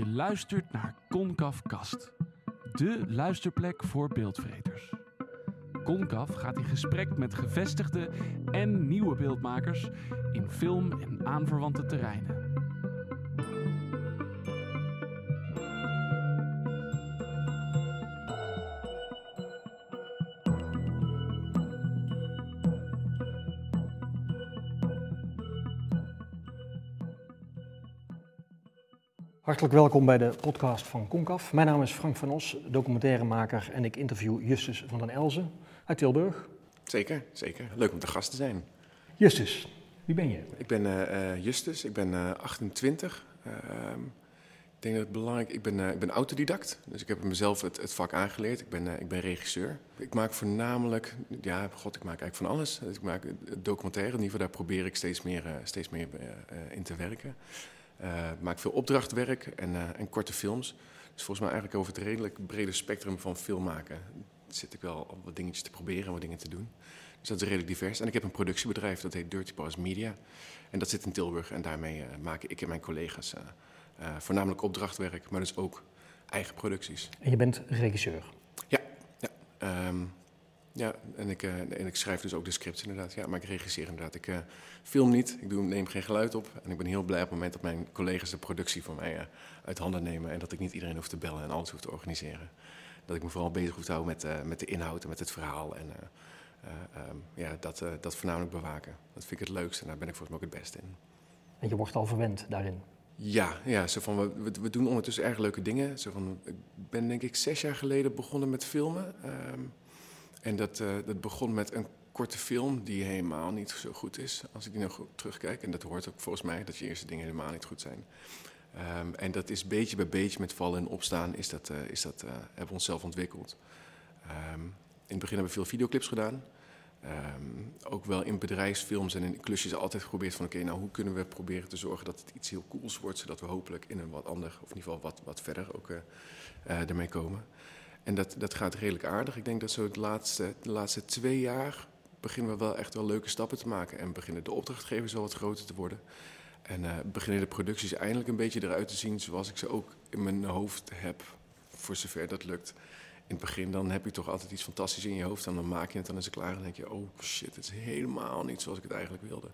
Je luistert naar Concaf Kast, de luisterplek voor beeldvreters. Concaf gaat in gesprek met gevestigde en nieuwe beeldmakers in film en aanverwante terreinen. Hartelijk welkom bij de podcast van Concaf. Mijn naam is Frank van Os, documentairemaker en ik interview Justus van den Elzen uit Tilburg. Zeker, zeker. Leuk om te gast te zijn. Justus, wie ben je? Ik ben eh, eh, Justus, ik ben eh, 28. Ehm, ik denk dat het belangrijk ik ben. eh, ik ben autodidact, dus ik heb mezelf het, het vak aangeleerd. Ik ben, eh, ik ben regisseur. Ik maak voornamelijk, ja, god, ik maak eigenlijk van alles. Ik maak documentaire, in ieder geval daar probeer ik steeds meer, eh, steeds meer eh, eh, in te werken. Eh, ik maak veel opdrachtwerk en, eh, en korte films. Dus volgens mij eigenlijk over het redelijk brede spectrum van film maken zit ik wel wat dingetjes te proberen en wat dingen te doen. Dus dat is redelijk divers. En ik heb een productiebedrijf, dat heet Dirty Paws Media. En dat zit in Tilburg en daarmee eh, maken ik en mijn collega's voornamelijk opdrachtwerk, maar dus ook eigen producties. En je bent regisseur. Ja, ja. Ehm, ja en, ik, eh, en ik schrijf dus ook de scripts inderdaad. Ja, maar ik regisseer inderdaad. Ik eh, film niet, ik doe, neem geen geluid op. En ik ben heel blij op het moment dat mijn collega's de productie voor mij eh, uit handen nemen. En dat ik niet iedereen hoef te bellen en alles hoef te organiseren. Dat ik me vooral bezig hoef te houden met, met de inhoud en met het verhaal. En eh, eh, ehm, ja, dat, dat voornamelijk bewaken. Dat vind ik het leukste en daar ben ik volgens mij ook het beste in. En je wordt al verwend daarin. Ja, ja zo van, we, we, we doen ondertussen erg leuke dingen. Zo van, ik ben denk ik zes jaar geleden begonnen met filmen. Ehm, en dat, eh, dat begon met een korte film die helemaal niet zo goed is. Als ik die nou terugkijk. En dat hoort ook volgens mij dat je eerste dingen helemaal niet goed zijn. Ehm, en dat is beetje bij beetje met vallen en opstaan is dat, eh, is dat, eh, hebben we onszelf ontwikkeld. Ehm, in het begin hebben we veel videoclips gedaan. Ehm, ook wel in bedrijfsfilms en in klusjes altijd geprobeerd van... oké, nou hoe kunnen we proberen te zorgen dat het iets heel cools wordt... zodat we hopelijk in een wat ander, of in ieder geval wat, wat verder ook eh, ermee komen. En dat, dat gaat redelijk aardig. Ik denk dat zo het laatste, de laatste twee jaar beginnen we wel echt wel leuke stappen te maken. En beginnen de opdrachtgevers wel wat groter te worden. En eh, beginnen de producties eindelijk een beetje eruit te zien zoals ik ze ook in mijn hoofd heb, voor zover dat lukt. In het begin dan heb je toch altijd iets fantastisch in je hoofd en dan maak je het, dan is het klaar en denk je, oh shit, het is helemaal niet zoals ik het eigenlijk wilde.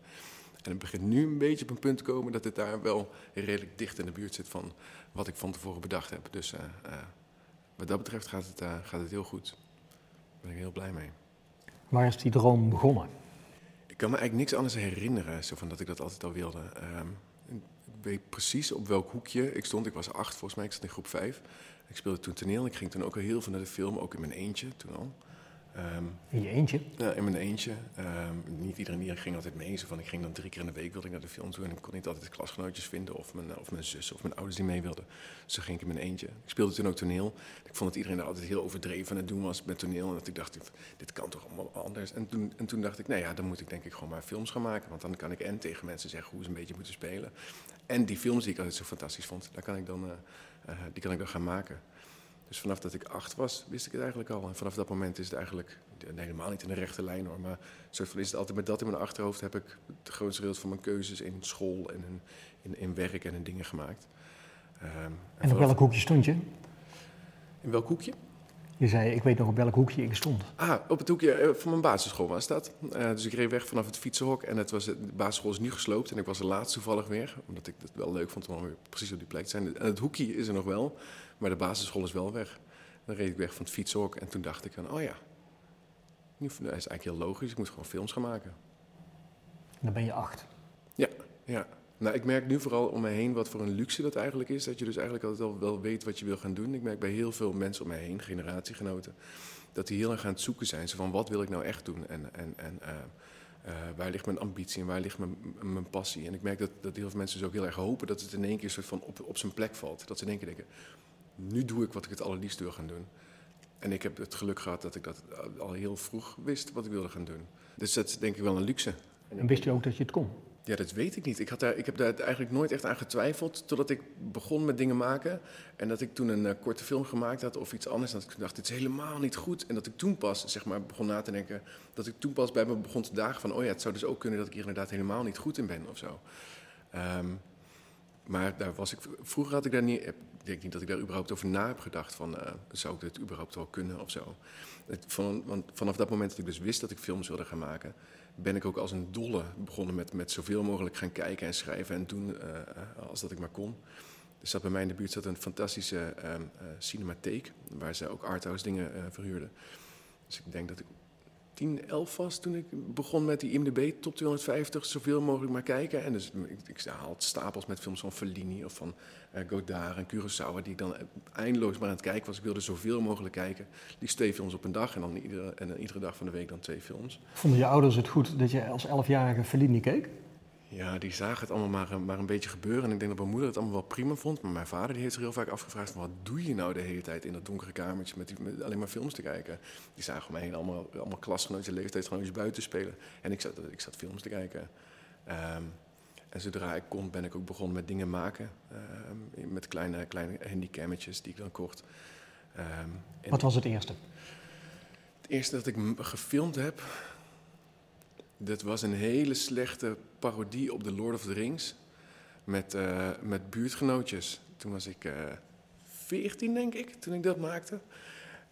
En het begint nu een beetje op een punt te komen dat het daar wel redelijk dicht in de buurt zit van wat ik van tevoren bedacht heb. Dus eh, eh, wat dat betreft gaat het, eh, gaat het heel goed. Daar ben ik heel blij mee. Waar is die droom begonnen? Ik kan me eigenlijk niks anders herinneren, zo van dat ik dat altijd al wilde. Ehm, ik weet precies op welk hoekje ik stond. Ik was acht, volgens mij. Ik zat in groep vijf. Ik speelde toen toneel. Ik ging toen ook al heel veel naar de film, ook in mijn eentje toen al. Ehm, In je eentje? ja, in mijn eentje. Ehm, niet iedereen ging altijd mee. Zo van, ik ging dan drie keer in de week wilde ik naar de film toe. En ik kon niet altijd klasgenootjes vinden of mijn, of mijn zus of mijn ouders die mee wilden. Dus dan ging ik in mijn eentje. Ik speelde toen ook toneel. Ik vond dat iedereen daar altijd heel overdreven aan het doen was met toneel. En dat ik dacht, dit kan toch allemaal anders. En toen, en toen dacht ik, nou ja, dan moet ik denk ik gewoon maar films gaan maken. Want dan kan ik en tegen mensen zeggen hoe ze een beetje moeten spelen. En die films die ik altijd zo fantastisch vond, daar kan ik dan, eh, eh, die kan ik dan gaan maken. Dus vanaf dat ik acht was, wist ik het eigenlijk al. En vanaf dat moment is het eigenlijk, nee, helemaal niet in de rechte lijn hoor, maar soort van is het altijd met dat in mijn achterhoofd heb ik het grootste deel van mijn keuzes in school en in, in, in werk en in dingen gemaakt. Ehm, En op welk hoekje stond je? In welk hoekje? Je zei, ik weet nog op welk hoekje ik stond. Ah, op het hoekje eh, van mijn basisschool was dat. Eh, dus ik reed weg vanaf het fietsenhok en het was, de basisschool is nu gesloopt. En ik was er laatst toevallig weer, omdat ik het wel leuk vond om weer precies op die plek te zijn. En het hoekje is er nog wel, maar de basisschool is wel weg. Dan reed ik weg van het fietsenhok en toen dacht ik van, oh ja, dat is eigenlijk heel logisch. Ik moet gewoon films gaan maken. En dan ben je acht. Ja, nou, ik merk nu vooral om me heen wat voor een luxe dat eigenlijk is. Dat je dus eigenlijk altijd al wel weet wat je wil gaan doen. Ik merk bij heel veel mensen om me heen, generatiegenoten, dat die heel erg aan het zoeken zijn. Zo van, wat wil ik nou echt doen? En, en, en eh, eh, waar ligt mijn ambitie en waar ligt mijn, mijn passie? En ik merk dat, dat heel veel mensen dus ook heel erg hopen dat het in één keer soort van op, op zijn plek valt. Dat ze in één keer denken, nu doe ik wat ik het allerliefst wil gaan doen. En ik heb het geluk gehad dat ik dat al heel vroeg wist wat ik wilde gaan doen. Dus dat is denk ik wel een luxe. En wist je ook dat je het kon? Ja, dat weet ik niet. Ik, had daar, ik heb daar eigenlijk nooit echt aan getwijfeld totdat ik begon met dingen maken. En dat ik toen een eh, korte film gemaakt had of iets anders. En dat ik dacht, dit is helemaal niet goed. En dat ik toen pas zeg maar, begon na te denken. Dat ik toen pas bij me begon te dagen van... oh ja, het zou dus ook kunnen dat ik hier inderdaad helemaal niet goed in ben of zo. Ehm, maar daar was ik, vroeger had ik daar niet, denk niet dat ik daar überhaupt over na heb gedacht. Van, eh, zou ik dit überhaupt wel kunnen of zo? Het, van, want vanaf dat moment dat ik dus wist dat ik films wilde gaan maken... ben ik ook als een dolle begonnen met, met zoveel mogelijk gaan kijken en schrijven en doen uh, als dat ik maar kon. Er zat bij mij in de buurt zat een fantastische uh, cinematheek... waar ze ook arthouse dingen verhuurden. Dus ik denk dat ik 10, 11 was toen ik begon met die IMDb top 250, zoveel mogelijk maar kijken. En dus ik, ik haal stapels met films van Fellini of van uh, Godard en Kurosawa, die dan eindeloos maar aan het kijken was. Ik wilde zoveel mogelijk kijken. Liefst twee films op een dag en dan iedere, en iedere dag van de week dan twee films. Vonden je ouders het goed dat je als 11-jarige Fellini keek? Ja, die zagen het allemaal maar, maar een beetje gebeuren. En ik denk dat mijn moeder het allemaal wel prima vond. Maar mijn vader die heeft zich heel vaak afgevraagd: van, wat doe je nou de hele tijd in dat donkere kamertje met, die, met alleen maar films te kijken? Die zagen mij heen allemaal, allemaal klasgenootjes, leeftijdsgenootjes buiten spelen. En ik zat, ik zat films te kijken. Um, en zodra ik kon, ben ik ook begonnen met dingen maken. Um, met kleine, kleine handicammetjes die ik dan kocht. Um, wat was het eerste? Het eerste dat ik gefilmd heb, dat was een hele slechte parodie op The Lord of the Rings. Met, uh, met buurtgenootjes. Toen was ik uh, 14, denk ik, toen ik dat maakte.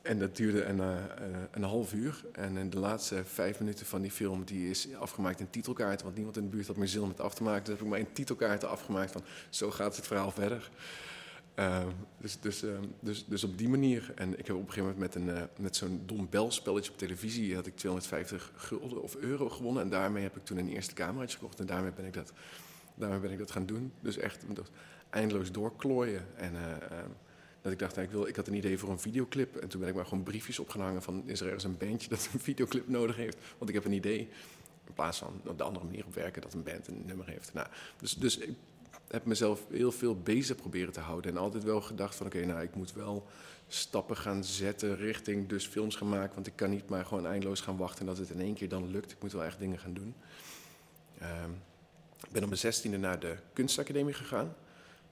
En dat duurde een, uh, een half uur. En in de laatste vijf minuten van die film die is afgemaakt in titelkaarten. Want niemand in de buurt had meer zin om het af te maken. Dus heb ik maar in titelkaarten afgemaakt van zo gaat het verhaal verder. Uh, dus, dus, uh, dus, dus op die manier. En ik heb op een gegeven moment met, een, uh, met zo'n dom belspelletje op televisie... had ik 250 gulden of euro gewonnen. En daarmee heb ik toen een eerste cameraatje gekocht. En daarmee ben ik dat, daarmee ben ik dat gaan doen. Dus echt eindeloos doorklooien. En ehm, dat ik dacht, ik, wil, ik had een idee voor een videoclip. En toen ben ik maar gewoon briefjes opgehangen van... is er ergens een bandje dat een videoclip nodig heeft? Want ik heb een idee. In plaats van op de andere manier op werken dat een band een nummer heeft. Nou, dus, dus heb mezelf heel veel bezig proberen te houden. En altijd wel gedacht van oké, nou ik moet wel stappen gaan zetten richting dus films gaan maken. Want ik kan niet maar gewoon eindeloos gaan wachten en dat het in één keer dan lukt. Ik moet wel echt dingen gaan doen. Um, ik ben op mijn zestiende naar de kunstacademie gegaan.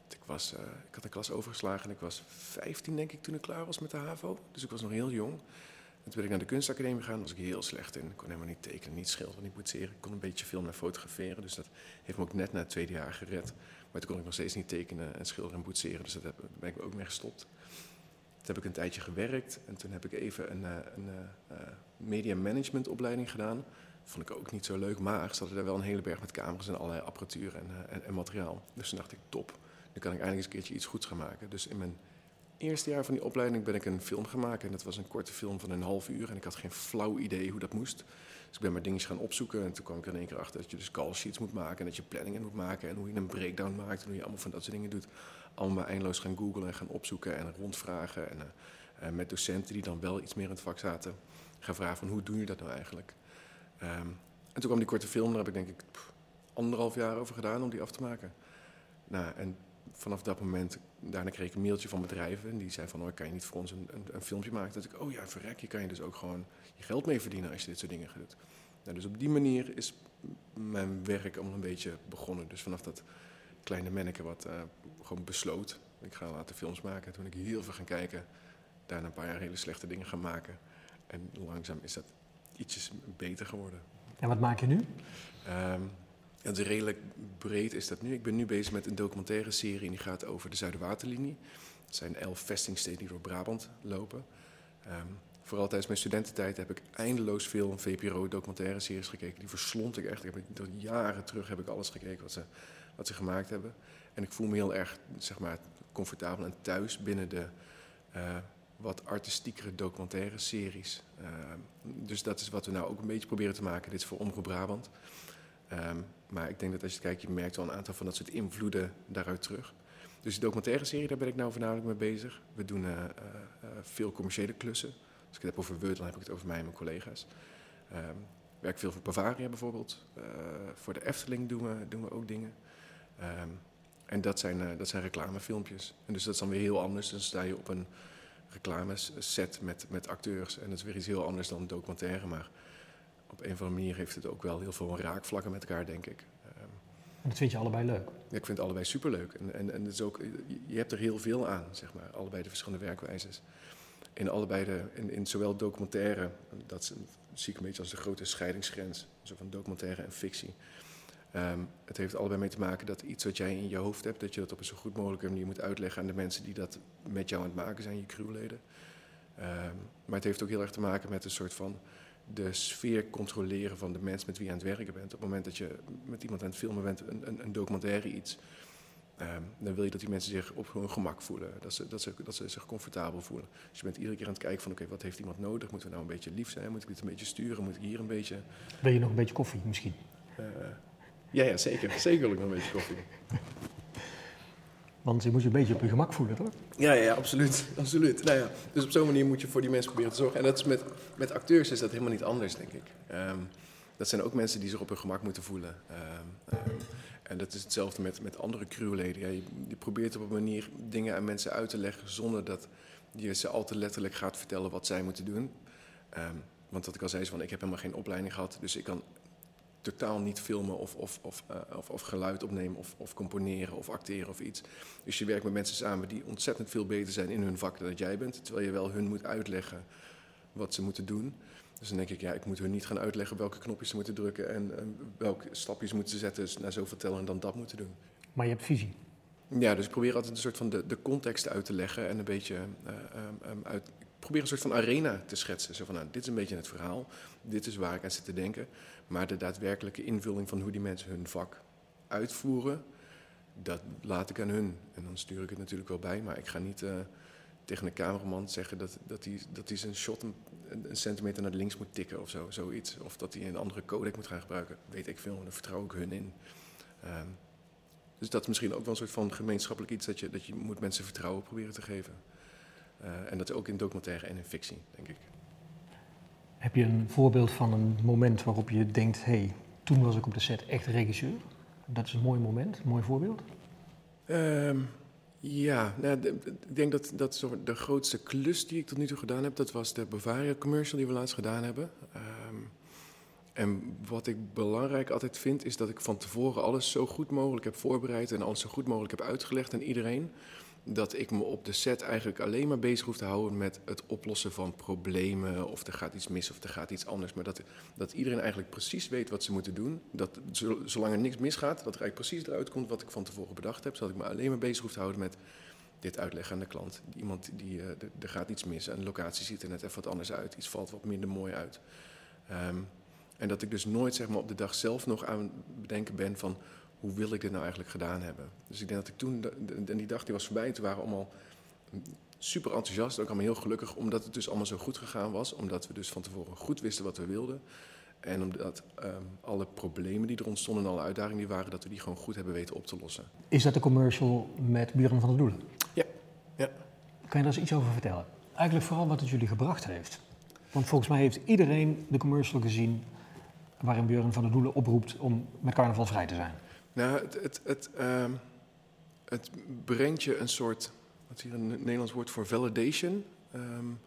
Ik, was, uh, ik had een klas overgeslagen en ik was 15 denk ik toen ik klaar was met de HAVO. Dus ik was nog heel jong. En toen ben ik naar de kunstacademie gegaan, was ik heel slecht in. Ik kon helemaal niet tekenen, niet schilderen, niet boetseren. Ik kon een beetje filmen en fotograferen, dus dat heeft me ook net na het tweede jaar gered. Maar toen kon ik nog steeds niet tekenen en schilderen en boetseren, dus daar ben ik ook mee gestopt. Toen heb ik een tijdje gewerkt en toen heb ik even een, eh, een, een uh, media management opleiding gedaan. vond ik ook niet zo leuk, maar ze hadden daar wel een hele berg met camera's en allerlei apparatuur en, en, en materiaal. Dus toen dacht ik, top, nu kan ik eindelijk eens een keertje iets goeds gaan maken. Dus in mijn eerste jaar van die opleiding ben ik een film gaan maken. En dat was een korte film van een half uur. En ik had geen flauw idee hoe dat moest. Dus ik ben maar dingetjes gaan opzoeken. En toen kwam ik in één keer achter dat je dus call sheets moet maken. En dat je planningen moet maken. En hoe je een breakdown maakt. En hoe je allemaal van dat soort dingen doet. Allemaal eindeloos gaan googlen en gaan opzoeken en rondvragen. En uh, met docenten die dan wel iets meer in het vak zaten. Gaan vragen van hoe doe je dat nou eigenlijk? Um, en toen kwam die korte film. Daar heb ik denk ik anderhalf jaar over gedaan om die af te maken. Nou, en vanaf dat moment, daarna kreeg ik een mailtje van bedrijven. En die zei van, oh, kan je niet voor ons een, een, een, filmpje maken? Dat ik, oh ja, verrek, je kan je dus ook gewoon je geld mee verdienen als je dit soort dingen gaat doen. Nou, dus op die manier is mijn werk al een beetje begonnen. Dus vanaf dat kleine manneke wat uh, gewoon besloot, ik ga later films maken. Toen ik heel veel gaan kijken, daarna een paar jaar hele slechte dingen gaan maken. En langzaam is dat ietsjes beter geworden. En wat maak je nu? Um, het is redelijk breed is dat nu. Ik ben nu bezig met een documentaire serie die gaat over de Zuiderwaterlinie. Het zijn elf vestingsteden die door Brabant lopen. Um, vooral tijdens mijn studententijd heb ik eindeloos veel VPRO-documentaire series gekeken. Die verslond ik echt. Ik heb, door jaren terug heb ik alles gekeken wat ze, wat ze gemaakt hebben. En ik voel me heel erg zeg maar, comfortabel en thuis binnen de uh, wat artistiekere documentaire series. Uh, dus dat is wat we nou ook een beetje proberen te maken. Dit is voor Omroep Brabant. Um, maar ik denk dat als je kijkt, je merkt wel een aantal van dat soort invloeden daaruit terug. Dus die documentaire serie, daar ben ik nou voornamelijk mee bezig. We doen uh, uh, veel commerciële klussen. Als ik het heb over Word, dan heb ik het over mij en mijn collega's. Um, werk veel voor Bavaria bijvoorbeeld. Voor de Efteling doen we, doen we ook dingen. Um, en dat zijn, dat zijn reclamefilmpjes. En dus dat is dan weer heel anders. Dan sta je op een reclameset met, met acteurs. En dat is weer iets heel anders dan een documentaire. Maar op een of andere manier heeft het ook wel heel veel raakvlakken met elkaar, denk ik. En dat vind je allebei leuk? Ja, ik vind het allebei superleuk. En, en, en het is ook, je hebt er heel veel aan, zeg maar, allebei de verschillende werkwijzes. In allebei de, in, in zowel documentaire, dat zie ik een beetje als de grote scheidingsgrens, zo van documentaire en fictie. Ehm, het heeft allebei mee te maken dat iets wat jij in je hoofd hebt, dat je dat op een zo goed mogelijke manier moet uitleggen aan de mensen die dat met jou aan het maken zijn, je crewleden. Ehm, maar het heeft ook heel erg te maken met een soort van de sfeer controleren van de mensen met wie je aan het werken bent. Op het moment dat je met iemand aan het filmen bent, een, een, een documentaire iets, ehm, dan wil je dat die mensen zich op hun gemak voelen. Dat ze, dat, ze, dat ze zich comfortabel voelen. Dus je bent iedere keer aan het kijken van oké, wat heeft iemand nodig? Moeten we nou een beetje lief zijn? Moet ik dit een beetje sturen? Moet ik hier een beetje... Wil je nog een beetje koffie misschien? Uh, ja, ja, zeker. Zeker wil ik nog een beetje koffie. Want je moet je een beetje op je gemak voelen, toch? Ja, ja, absoluut. absoluut. Nou ja, dus op zo'n manier moet je voor die mensen proberen te zorgen. En dat is met, met acteurs is dat helemaal niet anders, denk ik. Um, dat zijn ook mensen die zich op hun gemak moeten voelen. Um, um, en dat is hetzelfde met, met andere crewleden. Ja, je, je, probeert op een manier dingen aan mensen uit te leggen zonder dat je ze al te letterlijk gaat vertellen wat zij moeten doen. want wat ik al zei, is van ik heb helemaal geen opleiding gehad, dus ik kan totaal niet filmen of, of, of, uh, of, of, geluid opnemen of, of componeren of acteren of iets. Dus je werkt met mensen samen die ontzettend veel beter zijn in hun vak dan dat jij bent. Terwijl je wel hun moet uitleggen wat ze moeten doen. Dus dan denk ik, ja, ik moet hun niet gaan uitleggen welke knopjes ze moeten drukken en, en welke stapjes moeten ze zetten dus naar zoveel tellen en dan dat moeten doen. Maar je hebt visie. Ja, dus ik probeer altijd een soort van de, de context uit te leggen en een beetje uh, um, uit. Ik probeer een soort van arena te schetsen. Zo van, nou, dit is een beetje het verhaal, dit is waar ik aan zit te denken. Maar de daadwerkelijke invulling van hoe die mensen hun vak uitvoeren, dat laat ik aan hun. En dan stuur ik het natuurlijk wel bij, maar ik ga niet uh, tegen een cameraman zeggen dat, dat, hij, dat hij zijn shot een, centimeter naar links moet tikken of zo, zoiets. Of dat hij een andere codec moet gaan gebruiken. Weet ik veel, daar vertrouw ik hun in. Um, dus dat is misschien ook wel een soort van gemeenschappelijk iets dat je, dat je moet mensen vertrouwen proberen te geven. Uh, en dat ook in documentaire en in fictie, denk ik. Heb je een voorbeeld van een moment waarop je denkt, hé, hey, toen was ik op de set echt regisseur? Dat is een mooi moment, een mooi voorbeeld. Um, ja, nou, ik denk dat, dat de grootste klus die ik tot nu toe gedaan heb, dat was de Bavaria commercial die we laatst gedaan hebben. Um, en wat ik belangrijk altijd vind, is dat ik van tevoren alles zo goed mogelijk heb voorbereid en alles zo goed mogelijk heb uitgelegd aan iedereen dat ik me op de set eigenlijk alleen maar bezig hoef te houden met het oplossen van problemen. Of er gaat iets mis of er gaat iets anders. Maar dat, dat iedereen eigenlijk precies weet wat ze moeten doen. Dat zolang er niks misgaat, dat er eigenlijk precies eruit komt wat ik van tevoren bedacht heb. Zodat ik me alleen maar bezig hoef te houden met dit uitleggen aan de klant. Iemand die, uh, er gaat iets mis en de locatie ziet er net even wat anders uit. Iets valt wat minder mooi uit. Um, en dat ik dus nooit zeg maar, op de dag zelf nog aan bedenken ben van hoe wil ik dit nou eigenlijk gedaan hebben? Dus ik denk dat ik toen, en die dag die was voorbij, toen waren we allemaal super enthousiast, ook allemaal heel gelukkig, omdat het dus allemaal zo goed gegaan was. Omdat we dus van tevoren goed wisten wat we wilden. En omdat um, alle problemen die er ontstonden en alle uitdagingen die waren, dat we die gewoon goed hebben weten op te lossen. Is dat de commercial met Buren van de Doelen? Ja. ja. Kan je daar eens iets over vertellen? Eigenlijk vooral wat het jullie gebracht heeft. Want volgens mij heeft iedereen de commercial gezien waarin Buren van de Doelen oproept om met carnaval vrij te zijn. Nou, het, het, uh, het brengt je een soort, wat is hier een Nederlands woord voor validation. Um,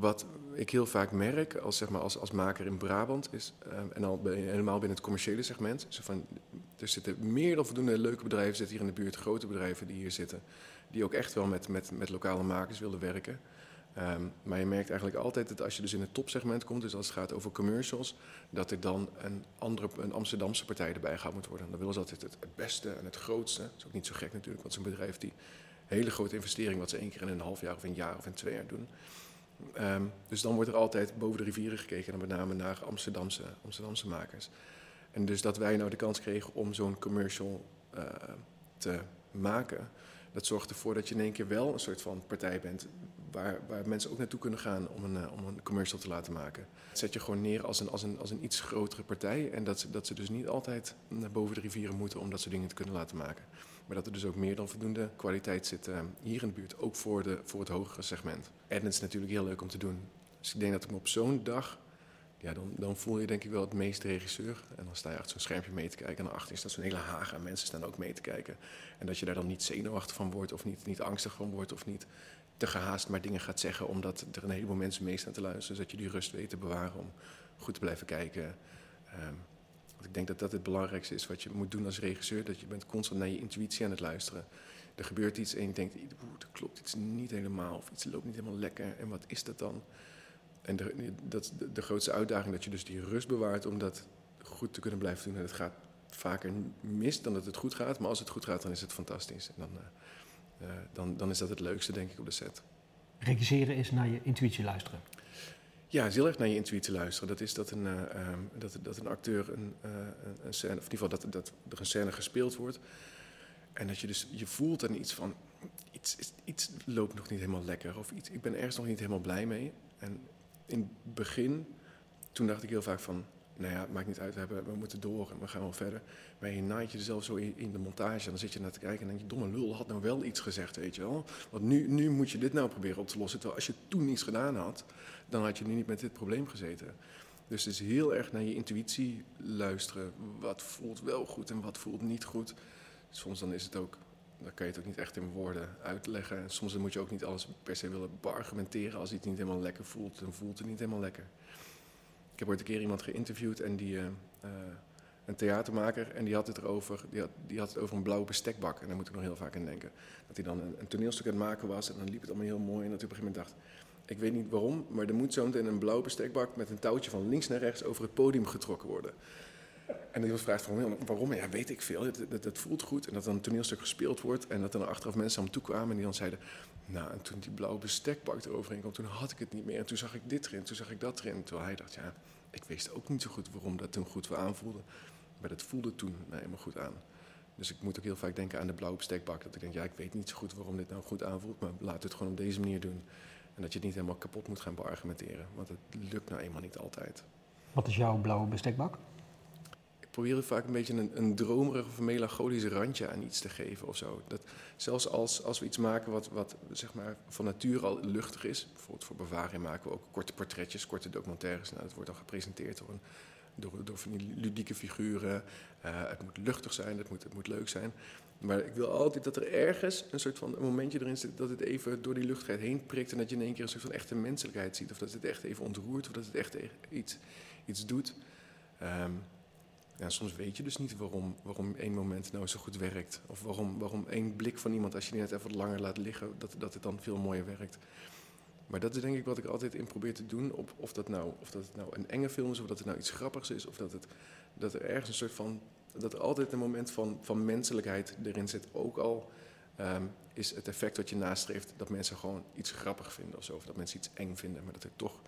wat ik heel vaak merk als, zeg maar, als, als maker in Brabant is, um, en al bij, helemaal binnen het commerciële segment. Zo van, er zitten meer dan voldoende leuke bedrijven zitten hier in de buurt, grote bedrijven die hier zitten, die ook echt wel met, met, met lokale makers willen werken. Um, maar je merkt eigenlijk altijd dat als je dus in het topsegment komt, dus als het gaat over commercials, dat er dan een, andere, een Amsterdamse partij erbij gaat moeten worden. Dan willen ze altijd het, beste en het grootste. Dat is ook niet zo gek natuurlijk, want zo'n bedrijf die hele grote investering, wat ze één keer in een half jaar of een jaar of in twee jaar doen. Um, dus dan wordt er altijd boven de rivieren gekeken, en met name naar Amsterdamse, Amsterdamse makers. En dus dat wij nou de kans kregen om zo'n commercial uh, te maken, dat zorgt ervoor dat je in één keer wel een soort van partij bent waar, mensen ook naartoe kunnen gaan om een, uh, om een commercial te laten maken. Dat zet je gewoon neer als een, als een, als een iets grotere partij. En dat, dat ze dus niet altijd naar boven de rivieren moeten om dat soort dingen te kunnen laten maken. Maar dat er dus ook meer dan voldoende kwaliteit zit uh, hier in de buurt, ook voor, de, voor het hogere segment. En het is natuurlijk heel leuk om te doen. Dus ik denk dat ik op zo'n dag ja, dan, dan voel je denk ik wel het meest regisseur. En dan sta je achter zo'n schermpje mee te kijken. En daarachter is dat zo'n hele haag aan mensen staan ook mee te kijken. En dat je daar dan niet zenuwachtig van wordt of niet, niet angstig van wordt of niet te gehaast maar dingen gaat zeggen omdat er een heleboel mensen mee staan te luisteren. Zodat je die rust weet te bewaren om goed te blijven kijken. Um, want ik denk dat dat het belangrijkste is wat je moet doen als regisseur. Dat je bent constant naar je intuïtie aan het luisteren. Er gebeurt iets en je denkt, er klopt iets niet helemaal of iets loopt niet helemaal lekker. En wat is dat dan? En de, dat de, de grootste uitdaging, dat je dus die rust bewaart om dat goed te kunnen blijven doen. En het gaat vaker mis dan dat het goed gaat. Maar als het goed gaat, dan is het fantastisch. En dan, eh, eh, dan, dan is dat het leukste, denk ik, op de set. Regisseren is naar je intuïtie luisteren. Ja, heel erg naar je intuïtie luisteren. Dat is dat een, uh, um, dat, dat een acteur een, uh, een scène, of in ieder geval dat, dat er een scène gespeeld wordt. En dat je dus, je voelt dan iets van, iets, iets loopt nog niet helemaal lekker. Of iets, ik ben ergens nog niet helemaal blij mee. En in het begin, toen dacht ik heel vaak van, nou ja, het maakt niet uit, we, hebben, we moeten door en we gaan wel verder. Maar je naait je er zelf zo in, de montage en dan zit je naar te kijken en denk je, domme lul, had nou wel iets gezegd, weet je wel. Want nu, nu moet je dit nou proberen op te lossen. Terwijl als je toen niets gedaan had, dan had je nu niet met dit probleem gezeten. Dus het is heel erg naar je intuïtie luisteren. Wat voelt wel goed en wat voelt niet goed. Soms dan is het ook, dan kan je het ook niet echt in woorden uitleggen. En soms moet je ook niet alles per se willen beargumenteren. Als iets niet helemaal lekker voelt, dan voelt het niet helemaal lekker. Ik heb ooit een keer iemand geïnterviewd en die, uh, uh, een theatermaker, en die had het erover, die had, die had het over een blauwe bestekbak. En daar moet ik nog heel vaak aan denken. Dat hij dan een, toneelstuk aan het maken was en dan liep het allemaal heel mooi. En dat hij op een gegeven moment dacht, ik weet niet waarom, maar er moet zo meteen een blauwe bestekbak met een touwtje van links naar rechts over het podium getrokken worden. En die vraagt van waarom? Ja, weet ik veel. Dat, voelt goed. En dat dan een toneelstuk gespeeld wordt. En dat dan achteraf mensen aan hem toe kwamen en die dan zeiden... Nou, en toen die blauwe bestekbak eroverheen kwam, toen had ik het niet meer. En toen zag ik dit erin, toen zag ik dat erin. Terwijl hij dacht, ja, ik wist ook niet zo goed waarom dat toen goed aanvoelde. Maar dat voelde toen nou helemaal goed aan. Dus ik moet ook heel vaak denken aan de blauwe bestekbak. Dat ik denk, ja, ik weet niet zo goed waarom dit nou goed aanvoelt. Maar laat het gewoon op deze manier doen. En dat je het niet helemaal kapot moet gaan beargumenteren. Want het lukt nou eenmaal niet altijd. Wat is jouw blauwe bestekbak? Probeer vaak een beetje een, een dromerig of een melancholisch randje aan iets te geven of zo. Dat, zelfs als, als we iets maken wat, wat zeg maar van nature al luchtig is. Bijvoorbeeld voor bewaring maken we ook korte portretjes, korte documentaires. Nou, dat wordt dan gepresenteerd door, een, door, door van die ludieke figuren. Uh, het moet luchtig zijn, het moet, het moet leuk zijn. Maar ik wil altijd dat er ergens een soort van een momentje erin zit dat het even door die luchtigheid heen prikt en dat je in één keer een soort van echte menselijkheid ziet. Of dat het echt even ontroert of dat het echt iets, iets doet. Um, ja, soms weet je dus niet waarom, waarom één moment nou zo goed werkt. Of waarom, waarom één blik van iemand, als je die net even wat langer laat liggen, dat, dat het dan veel mooier werkt. Maar dat is denk ik wat ik altijd in probeer te doen. Op, of, dat nou, of dat het nou een enge film is, of dat het nou iets grappigs is, of dat, het, dat er ergens een soort van dat er altijd een moment van, van menselijkheid erin zit. Ook al um, is het effect wat je nastreeft dat mensen gewoon iets grappig vinden of zo. Of dat mensen iets eng vinden, maar dat er toch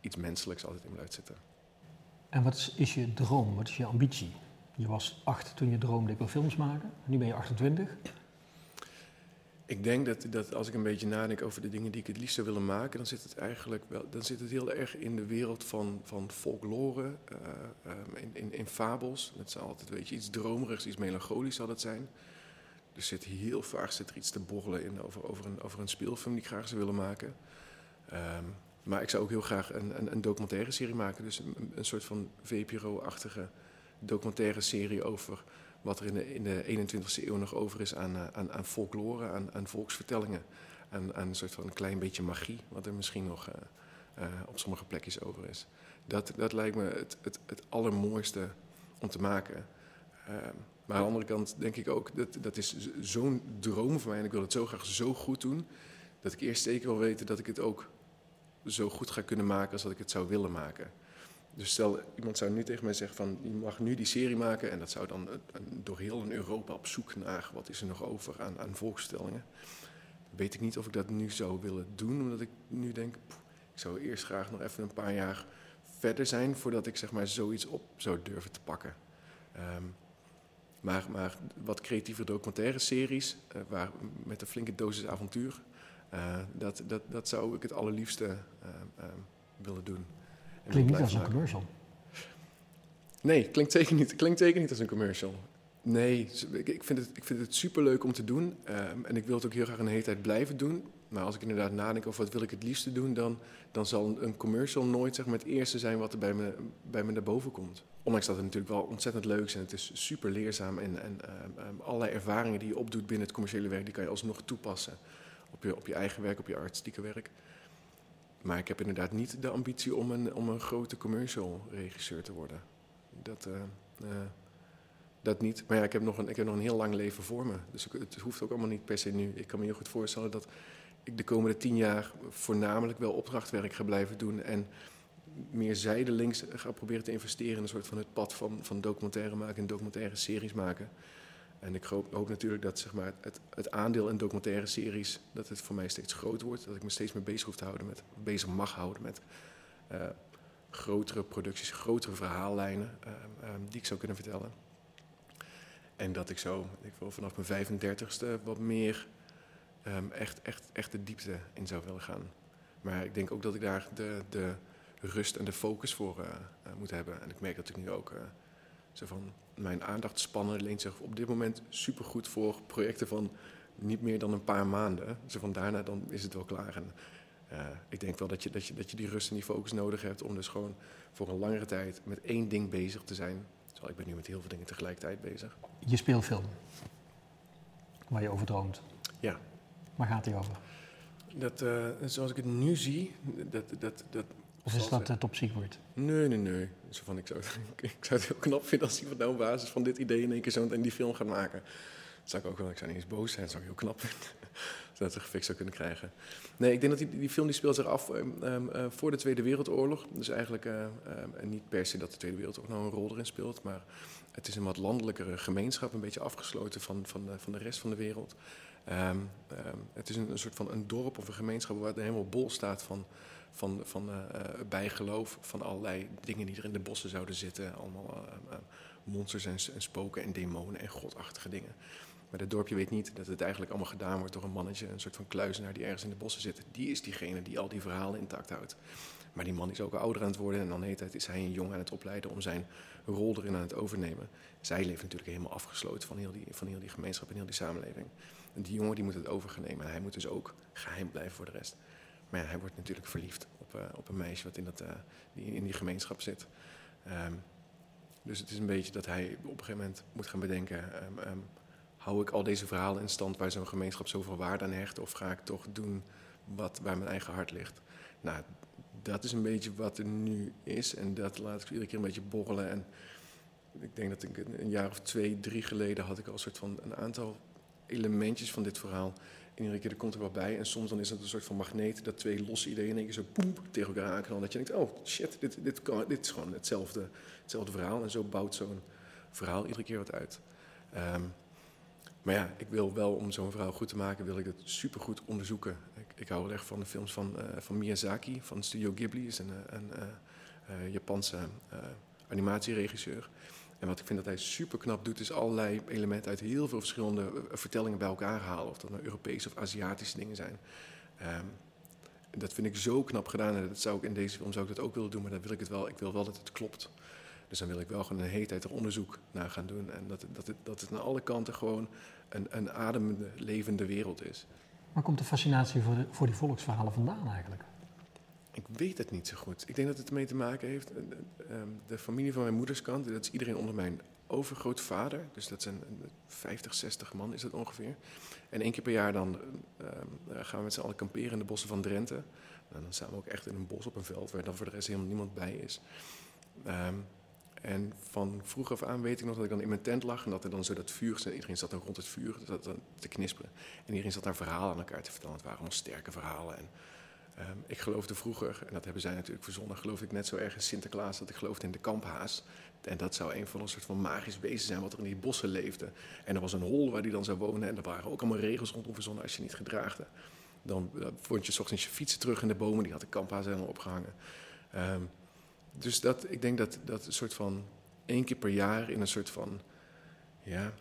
iets menselijks altijd in blijft zitten. En wat is, je droom? Wat is je ambitie? Je was acht toen je droomde ik wil films maken. Nu ben je 28. Ik denk dat, dat als ik een beetje nadenk over de dingen die ik het liefst zou willen maken, dan zit het eigenlijk wel, dan zit het heel erg in de wereld van, van folklore, uh, in, in, in, fabels. Het zal altijd weet je, iets dromerigs, iets melancholisch zal het zijn. Er zit heel vaak zit er iets te borrelen in over, over, een, over een speelfilm die ik graag zou willen maken. Um, maar ik zou ook heel graag een, een, een documentaire serie maken. Dus een, soort van VPRO-achtige documentaire serie over wat er in de, in de 21ste eeuw nog over is aan, eh, aan, aan folklore, aan, aan volksvertellingen. Aan, aan een soort van een klein beetje magie, wat er misschien nog uh, uh, op sommige plekjes over is. Dat, dat lijkt me het, het, het allermooiste om te maken. Uh, maar aan de andere kant denk ik ook, dat, dat is zo'n droom van mij en ik wil het zo graag zo goed doen, dat ik eerst zeker wil weten dat ik het ook zo goed ga kunnen maken als dat ik het zou willen maken. Dus stel, iemand zou nu tegen mij zeggen van, je mag nu die serie maken... en dat zou dan door heel Europa op zoek naar... wat is er nog over aan, aan volkstellingen. Weet ik niet of ik dat nu zou willen doen, omdat ik nu denk... Ik zou eerst graag nog even een paar jaar verder zijn... voordat ik zeg maar zoiets op zou durven te pakken. Um, maar, maar wat creatieve documentaire series, uh, waar, met een flinke dosis avontuur... Uh, dat, dat, dat zou ik het allerliefste uh, willen doen. Klinkt niet als een commercial. Nee, klinkt zeker niet, klinkt zeker niet als een commercial. Nee, ik vind het, ik vind het superleuk om te doen. Um, en ik wil het ook heel graag een hele tijd blijven doen. Maar als ik inderdaad nadenk over wat wil ik het liefste doen... dan, dan zal een commercial nooit zeg maar, het eerste zijn wat er bij me, bij me naar boven komt. Ondanks dat het natuurlijk wel ontzettend leuk is en het is super leerzaam... en, en um, um, allerlei ervaringen die je opdoet binnen het commerciële werk... die kan je alsnog toepassen op je, op je eigen werk, op je artistieke werk. Maar ik heb inderdaad niet de ambitie om een, om een grote commercial regisseur te worden. Dat, uh, uh, dat niet. Maar ja, ik heb, nog een, ik heb nog een heel lang leven voor me. Dus het hoeft ook allemaal niet per se nu. Ik kan me heel goed voorstellen dat ik de komende tien jaar voornamelijk wel opdrachtwerk ga blijven doen. En meer zijdelings ga proberen te investeren in een soort van het pad van, van documentaire maken en documentaire series maken. En ik hoop, natuurlijk dat zeg maar, het, het aandeel in documentaire series, dat het voor mij steeds groter wordt. Dat ik me steeds meer bezig hoef te houden met, bezig mag houden met eh, grotere producties, grotere verhaallijnen ehm, ehm, die ik zou kunnen vertellen. En dat ik zo, ik wil vanaf mijn 35ste wat meer um, echt, echt, echt de diepte in zou willen gaan. Maar ik denk ook dat ik daar de, de rust en de focus voor moet hebben. En ik merk dat ik nu ook zo van mijn aandachtspannen leent zich op dit moment supergoed voor projecten van niet meer dan een paar maanden. Zo van daarna dan is het wel klaar. En ik denk wel dat je, dat, je, dat je die rust en die focus nodig hebt om dus gewoon voor een langere tijd met één ding bezig te zijn. Terwijl ik ben nu met heel veel dingen tegelijkertijd bezig. Je speelfilm, waar je over droomt. Ja. Waar gaat die over? Dat, uh, zoals ik het nu zie, dat... dat, dat of is dat uh, top secret? Nee, nee, nee. Zo van, ik, zou, ik zou het heel knap vinden als iemand nou op basis van dit idee in één keer zo en die film gaat maken. Dat zou ik ook wel, ik zou niet eens boos zijn, dat zou ik heel knap vinden. dat ze gefixt zou kunnen krijgen. Nee, ik denk dat die, die film die speelt zich af um, uh, voor de Tweede Wereldoorlog. Dus eigenlijk uh, niet per se dat de Tweede Wereldoorlog nou een rol erin speelt, maar het is een wat landelijkere gemeenschap, een beetje afgesloten van, van, van de rest van de wereld. Um, het is een, een, soort van een dorp of een gemeenschap waar het helemaal bol staat van, van, van uh, bijgeloof, van allerlei dingen die er in de bossen zouden zitten. Allemaal uh, monsters en, en, spoken en demonen en godachtige dingen. Maar het dorpje weet niet dat het eigenlijk allemaal gedaan wordt door een mannetje, een soort van kluizenaar die ergens in de bossen zit. Die is diegene die al die verhalen intact houdt. Maar die man is ook ouder aan het worden en dan heet het, is hij een jong aan het opleiden om zijn rol erin aan het overnemen. Zij leven natuurlijk helemaal afgesloten van heel die, van heel die gemeenschap en heel die samenleving. En die jongen die moet het over gaan nemen en hij moet dus ook geheim blijven voor de rest. Maar hij wordt natuurlijk verliefd op, uh, op een meisje wat in, dat, uh, die in die gemeenschap zit. Um, dus het is een beetje dat hij op een gegeven moment moet gaan bedenken... Um, um, hou ik al deze verhalen in stand waar zo'n gemeenschap zoveel waarde aan hecht... of ga ik toch doen wat waar mijn eigen hart ligt? Nou, dat is een beetje wat er nu is en dat laat ik iedere keer een beetje borrelen. En ik denk dat ik een jaar of twee, drie geleden had ik al een soort van een aantal elementjes van dit verhaal. En iedere keer er komt er wat bij. En soms dan is het een soort van magneet dat twee losse ideeën in één keer zo poep tegen elkaar aanknallen. Dat je denkt, oh shit, dit, dit, dit is gewoon hetzelfde, hetzelfde verhaal. En zo bouwt zo'n verhaal iedere keer wat uit. Um, maar ja, ik wil wel, om zo'n verhaal goed te maken, wil ik het supergoed onderzoeken. Ik, ik hou wel van de films van, uh, van Miyazaki, van Studio Ghibli. is een, een uh, Japanse animatieregisseur. En wat ik vind dat hij super knap doet, is allerlei elementen uit heel veel verschillende vertellingen bij elkaar halen. Of dat nou Europese of Aziatische dingen zijn. Um, dat vind ik zo knap gedaan. En dat zou ik in deze film zou ik dat ook willen doen, maar dan wil ik het wel. Ik wil wel dat het klopt. Dus dan wil ik wel gewoon een hele tijd er onderzoek naar gaan doen. En dat, dat, het, dat het aan alle kanten gewoon een, een ademende, levende wereld is. Waar komt de fascinatie voor, voor die volksverhalen vandaan eigenlijk? Ik weet het niet zo goed. Ik denk dat het ermee te maken heeft. De familie van mijn moederskant, dat is iedereen onder mijn overgrootvader. Dus dat zijn 50, 60 man is dat ongeveer. En één keer per jaar dan gaan we met z'n allen kamperen in de bossen van Drenthe. En dan staan we ook echt in een bos op een veld waar dan voor de rest helemaal niemand bij is. Um, en van vroeg af aan weet ik nog dat ik dan in mijn tent lag en dat er dan zo dat vuur, iedereen zat dan rond het vuur zat dan te knisperen. En iedereen zat daar verhalen aan elkaar te vertellen. Het waren allemaal sterke verhalen. En um, ik geloofde vroeger, en dat hebben zij natuurlijk verzonnen, geloofde ik net zo erg in Sinterklaas dat ik geloofde in de kamphaas. En dat zou een van een soort van magisch wezen zijn wat er in die bossen leefde. En er was een hol waar die dan zou wonen en er waren ook allemaal regels rondom verzonnen als je niet gedraagde. Dan uh, vond je s ochtends je fietsen terug in de bomen, die had de kamphaas helemaal opgehangen. Um, dus dat, ik denk dat dat een soort van één keer per jaar in een soort van ja,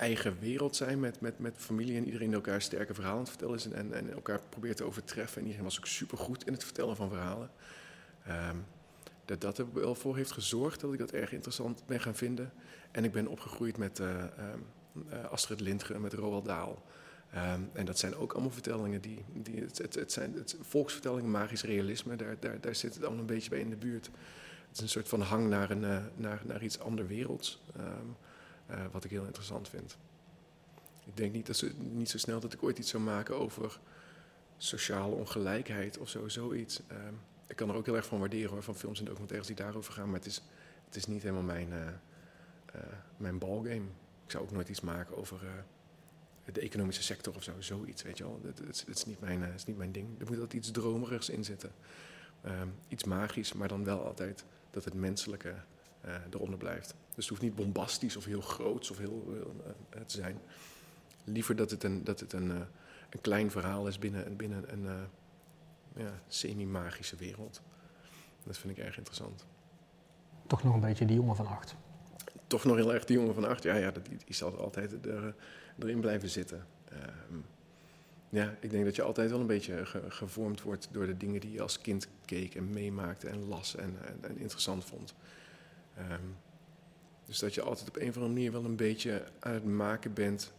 eigen wereld zijn met, met, met familie en iedereen elkaar sterke verhalen aan het vertellen is en, en elkaar probeert te overtreffen. En iedereen was ook supergoed in het vertellen van verhalen. Um, dat dat er wel voor heeft gezorgd dat ik dat erg interessant ben gaan vinden. En ik ben opgegroeid met uh, uh, Astrid Lindgren, met Roald Dahl. Um, en dat zijn ook allemaal vertellingen die. die het, het, zijn het, volksvertellingen, magisch realisme, daar, daar, daar zit het allemaal een beetje bij in de buurt. Het is een soort van hang naar, een, uh, naar, naar iets ander werelds, wat ik heel interessant vind. Ik denk niet, dat ze, niet zo snel dat ik ooit iets zou maken over sociale ongelijkheid of zo, zoiets. Um, ik kan er ook heel erg van waarderen hoor, van films en documentaires die daarover gaan, maar het is, het is niet helemaal mijn, uh, mijn ballgame. Ik zou ook nooit iets maken over de economische sector of zo, zoiets, weet je wel. Dat, dat is, niet mijn, dat is niet mijn ding. Er moet altijd iets dromerigs in zitten. ehm, iets magisch, maar dan wel altijd dat het menselijke eh, eronder blijft. Dus het hoeft niet bombastisch of heel groots of heel, eh, te zijn. Liever dat het een, dat het een, een klein verhaal is binnen, binnen een ja, semi-magische wereld. Dat vind ik erg interessant. Toch nog een beetje die jongen van acht. Toch nog heel erg die jongen van acht. Ja, ja die, die zal altijd er, erin blijven zitten. Ehm, ja, ik denk dat je altijd wel een beetje ge- gevormd wordt door de dingen die je als kind keek en meemaakte en las en, en, en interessant vond. Ehm, dus dat je altijd op een of andere manier wel een beetje aan het maken bent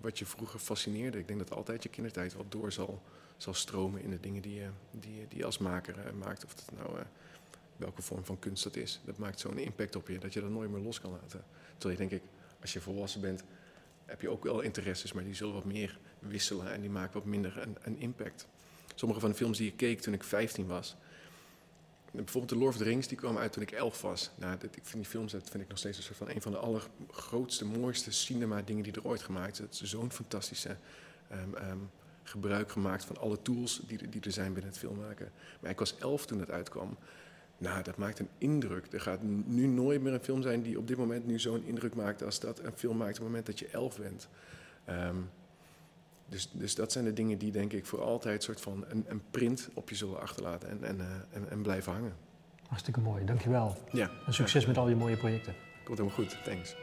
wat je vroeger fascineerde. Ik denk dat altijd je kindertijd wel door zal, zal stromen in de dingen die je, die, die als maker eh, maakt. Of dat nou eh, welke vorm van kunst dat is. Dat maakt zo'n impact op je dat je dat nooit meer los kan laten. Terwijl je denk ik, als je volwassen bent, heb je ook wel interesses, maar die zullen wat meer wisselen en die maken wat minder een, een impact. Sommige van de films die ik keek toen ik 15 was. Bijvoorbeeld de Lord of the Rings, die kwam uit toen ik 11 was. Nou, ik vind die films, dat vind ik nog steeds een soort van een van de allergrootste, mooiste cinema dingen die er ooit gemaakt zijn. Het is zo'n fantastische ehm, ehm, gebruik gemaakt van alle tools die, die er zijn binnen het filmmaken. Maar ik was 11 toen het uitkwam. Nou, dat maakt een indruk. Er gaat nu nooit meer een film zijn die op dit moment nu zo'n indruk maakt als dat een film maakt op het moment dat je 11 bent. Ehm, dus, dus dat zijn de dingen die denk ik voor altijd soort van een, een print op je zullen achterlaten en, en, eh, en, en blijven hangen. Hartstikke mooi, dankjewel. Ja, En succes met al je mooie projecten. komt helemaal goed. Thanks.